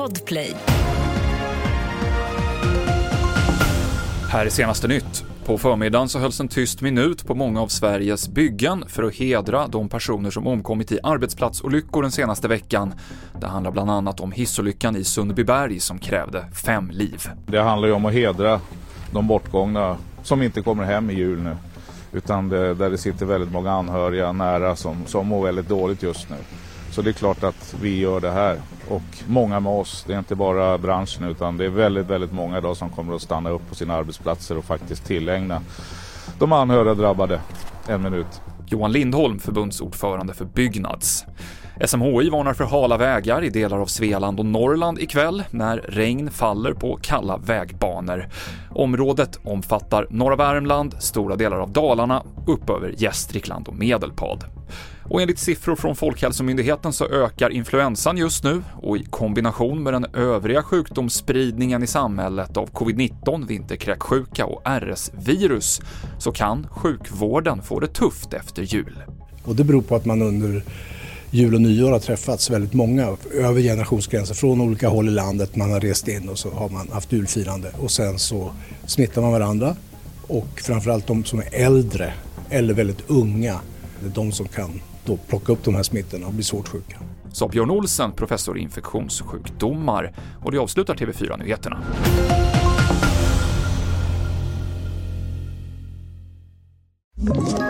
Podplay. Här är senaste nytt. På förmiddagen så hölls en tyst minut på många av Sveriges byggen för att hedra de personer som omkommit i arbetsplatsolyckor den senaste veckan. Det handlar bland annat om hissolyckan i Sundbyberg som krävde fem liv. Det handlar ju om att hedra de bortgångna som inte kommer hem i jul nu. Utan det, där det sitter väldigt många anhöriga nära som, som mår väldigt dåligt just nu. Så det är klart att vi gör det här. Och många med oss. Det är inte bara branschen utan det är väldigt, väldigt många idag som kommer att stanna upp på sina arbetsplatser och faktiskt tillägna de anhöriga drabbade en minut. Johan Lindholm, förbundsordförande för Byggnads. SMHI varnar för hala vägar i delar av Svealand och Norrland ikväll när regn faller på kalla vägbanor. Området omfattar norra Värmland, stora delar av Dalarna, upp över Gästrikland och Medelpad. Och enligt siffror från Folkhälsomyndigheten så ökar influensan just nu och i kombination med den övriga sjukdomsspridningen i samhället av covid-19, vinterkräksjuka och RS-virus så kan sjukvården få det tufft efter jul. Och det beror på att man under jul och nyår har träffats väldigt många över generationsgränser från olika håll i landet. Man har rest in och så har man haft julfirande och sen så smittar man varandra och framförallt de som är äldre eller väldigt unga, det är de som kan då plocka upp de här smittorna och bli svårt sjuka. Sa Björn Olsen, professor i infektionssjukdomar. Och det avslutar TV4-nyheterna. Ett